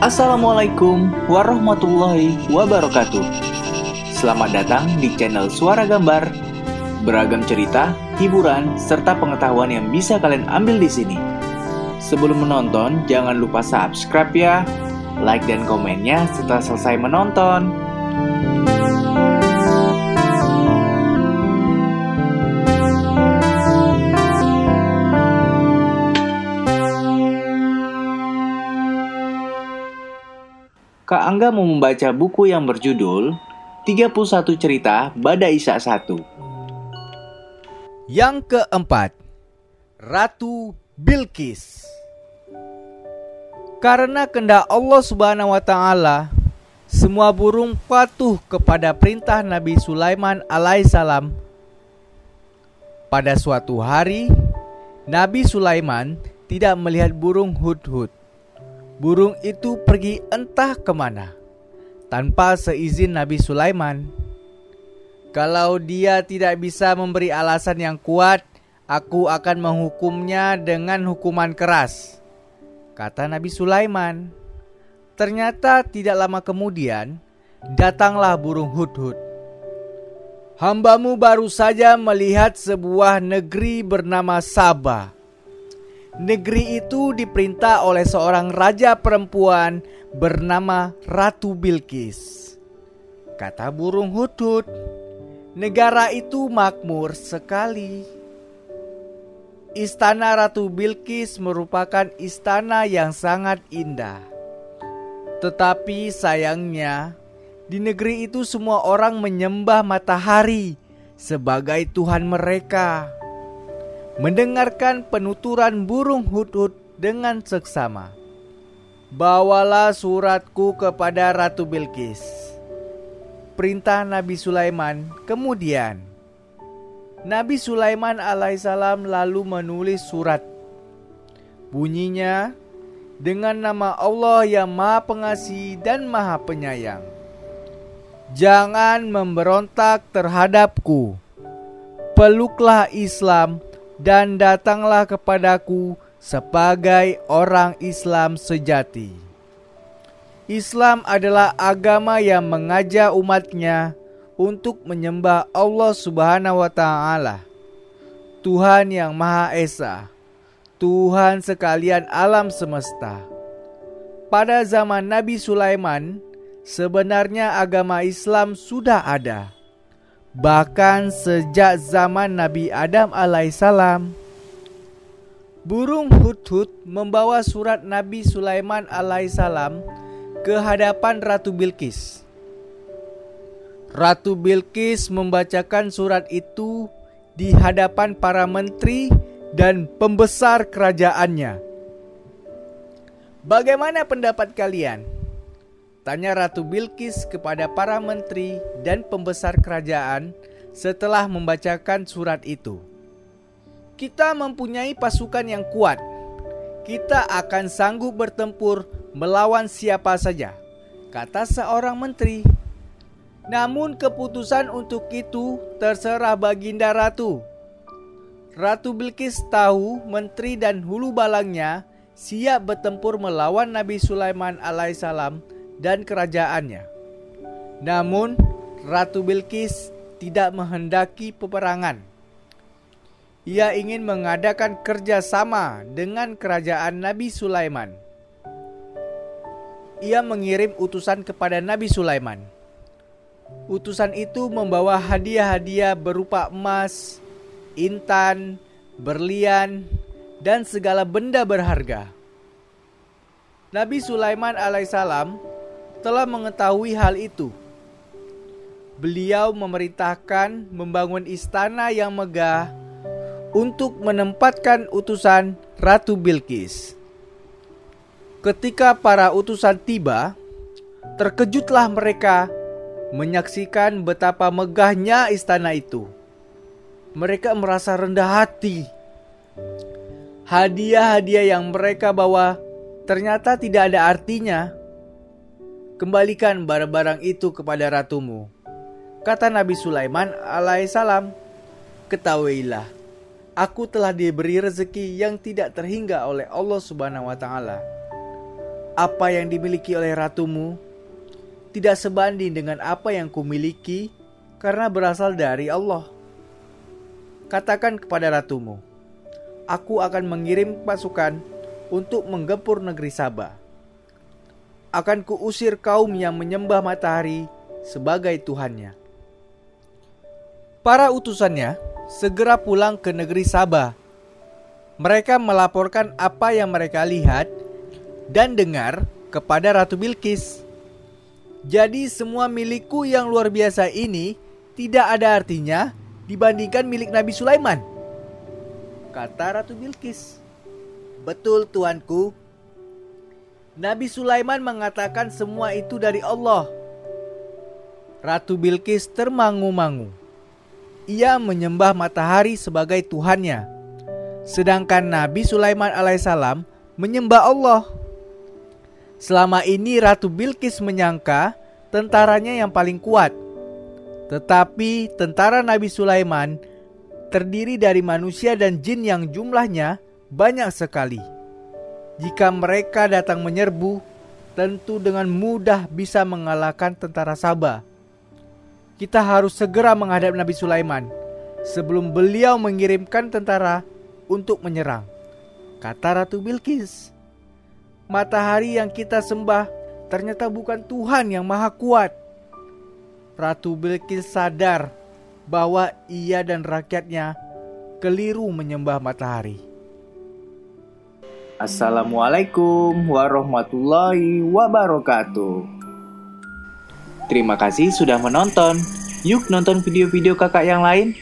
Assalamualaikum warahmatullahi wabarakatuh. Selamat datang di channel Suara Gambar. Beragam cerita, hiburan, serta pengetahuan yang bisa kalian ambil di sini. Sebelum menonton, jangan lupa subscribe ya, like dan komennya setelah selesai menonton. Kak Angga mau membaca buku yang berjudul 31 Cerita Bada Isa 1. Yang keempat, Ratu Bilqis. Karena kehendak Allah Subhanahu wa taala, semua burung patuh kepada perintah Nabi Sulaiman alaihissalam. Pada suatu hari, Nabi Sulaiman tidak melihat burung hudhud. Burung itu pergi entah ke mana tanpa seizin Nabi Sulaiman. Kalau dia tidak bisa memberi alasan yang kuat, aku akan menghukumnya dengan hukuman keras, kata Nabi Sulaiman. Ternyata tidak lama kemudian datanglah burung hudhud. Hambamu baru saja melihat sebuah negeri bernama Sabah Negeri itu diperintah oleh seorang raja perempuan bernama Ratu Bilqis. Kata burung hudhud, negara itu makmur sekali. Istana Ratu Bilqis merupakan istana yang sangat indah. Tetapi sayangnya, di negeri itu semua orang menyembah matahari sebagai Tuhan mereka mendengarkan penuturan burung hudhud dengan seksama. Bawalah suratku kepada Ratu Bilqis. Perintah Nabi Sulaiman kemudian. Nabi Sulaiman alaihissalam lalu menulis surat. Bunyinya, dengan nama Allah yang Maha Pengasih dan Maha Penyayang. Jangan memberontak terhadapku. Peluklah Islam dan datanglah kepadaku sebagai orang Islam sejati. Islam adalah agama yang mengajak umatnya untuk menyembah Allah Subhanahu wa taala. Tuhan yang Maha Esa, Tuhan sekalian alam semesta. Pada zaman Nabi Sulaiman, sebenarnya agama Islam sudah ada bahkan sejak zaman Nabi Adam alaihissalam. Burung hudhud membawa surat Nabi Sulaiman alaihissalam ke hadapan Ratu Bilqis. Ratu Bilqis membacakan surat itu di hadapan para menteri dan pembesar kerajaannya. Bagaimana pendapat kalian? Tanya Ratu Bilqis kepada para menteri dan pembesar kerajaan setelah membacakan surat itu. Kita mempunyai pasukan yang kuat. Kita akan sanggup bertempur melawan siapa saja, kata seorang menteri. Namun keputusan untuk itu terserah Baginda Ratu. Ratu Bilqis tahu menteri dan hulu balangnya siap bertempur melawan Nabi Sulaiman alaihissalam dan kerajaannya. Namun, Ratu Bilqis tidak menghendaki peperangan. Ia ingin mengadakan kerjasama dengan kerajaan Nabi Sulaiman. Ia mengirim utusan kepada Nabi Sulaiman. Utusan itu membawa hadiah-hadiah berupa emas, intan, berlian, dan segala benda berharga. Nabi Sulaiman alaihissalam telah mengetahui hal itu. Beliau memerintahkan membangun istana yang megah untuk menempatkan utusan Ratu Bilqis. Ketika para utusan tiba, terkejutlah mereka menyaksikan betapa megahnya istana itu. Mereka merasa rendah hati. Hadiah-hadiah yang mereka bawa ternyata tidak ada artinya Kembalikan barang-barang itu kepada ratumu. Kata Nabi Sulaiman alaihissalam, Ketahuilah, aku telah diberi rezeki yang tidak terhingga oleh Allah subhanahu wa ta'ala. Apa yang dimiliki oleh ratumu tidak sebanding dengan apa yang kumiliki karena berasal dari Allah. Katakan kepada ratumu, aku akan mengirim pasukan untuk menggempur negeri Sabah. Akan kuusir kaum yang menyembah matahari sebagai Tuhannya. Para utusannya segera pulang ke negeri Sabah. Mereka melaporkan apa yang mereka lihat dan dengar kepada Ratu Bilqis. Jadi semua milikku yang luar biasa ini tidak ada artinya dibandingkan milik Nabi Sulaiman. Kata Ratu Bilqis. Betul tuanku. Nabi Sulaiman mengatakan semua itu dari Allah. Ratu Bilqis termangu-mangu ia menyembah matahari sebagai Tuhannya. Sedangkan Nabi Sulaiman alaihissalam menyembah Allah. Selama ini Ratu Bilqis menyangka tentaranya yang paling kuat. Tetapi tentara Nabi Sulaiman terdiri dari manusia dan jin yang jumlahnya banyak sekali. Jika mereka datang menyerbu, tentu dengan mudah bisa mengalahkan tentara Sabah kita harus segera menghadap Nabi Sulaiman sebelum beliau mengirimkan tentara untuk menyerang. Kata Ratu Bilqis, matahari yang kita sembah ternyata bukan Tuhan yang maha kuat. Ratu Bilqis sadar bahwa ia dan rakyatnya keliru menyembah matahari. Assalamualaikum warahmatullahi wabarakatuh. Terima kasih sudah menonton. Yuk nonton video-video kakak yang lain.